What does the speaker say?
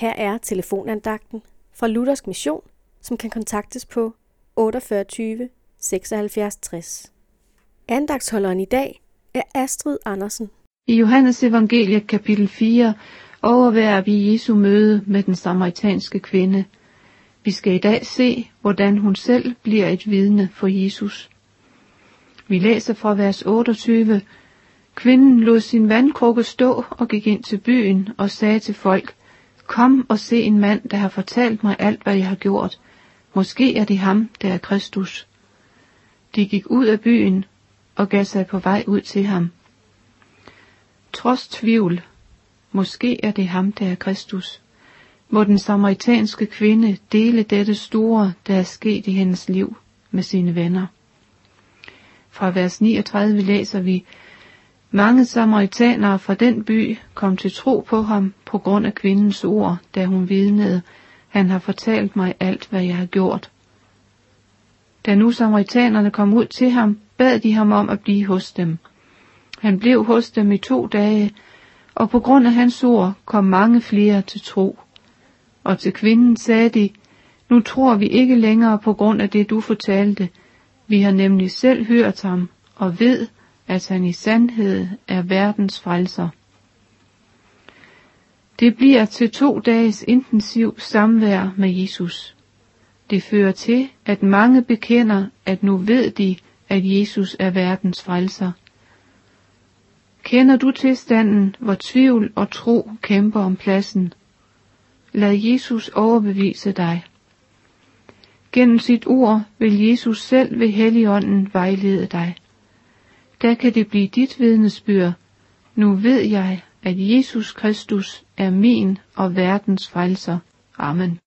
Her er telefonandagten fra Luthersk Mission, som kan kontaktes på 48 76 60. Andagtsholderen i dag er Astrid Andersen. I Johannes evangeliet kapitel 4 overværer vi Jesu møde med den samaritanske kvinde. Vi skal i dag se, hvordan hun selv bliver et vidne for Jesus. Vi læser fra vers 28. Kvinden lod sin vandkrukke stå og gik ind til byen og sagde til folk, Kom og se en mand, der har fortalt mig alt, hvad jeg har gjort. Måske er det ham, der er Kristus. De gik ud af byen og gav sig på vej ud til ham. Trods tvivl, måske er det ham, der er Kristus, må den samaritanske kvinde dele dette store, der er sket i hendes liv med sine venner. Fra vers 39 læser vi, mange samaritanere fra den by kom til tro på ham på grund af kvindens ord, da hun vidnede, han har fortalt mig alt, hvad jeg har gjort. Da nu samaritanerne kom ud til ham, bad de ham om at blive hos dem. Han blev hos dem i to dage, og på grund af hans ord kom mange flere til tro. Og til kvinden sagde de, nu tror vi ikke længere på grund af det, du fortalte. Vi har nemlig selv hørt ham og ved, at han i sandhed er verdens frelser. Det bliver til to dages intensiv samvær med Jesus. Det fører til, at mange bekender, at nu ved de, at Jesus er verdens frelser. Kender du tilstanden, hvor tvivl og tro kæmper om pladsen? Lad Jesus overbevise dig. Gennem sit ord vil Jesus selv ved Helligånden vejlede dig. Der kan det blive dit vidnesbyrd. Nu ved jeg, at Jesus Kristus er min og verdens frelser. Amen.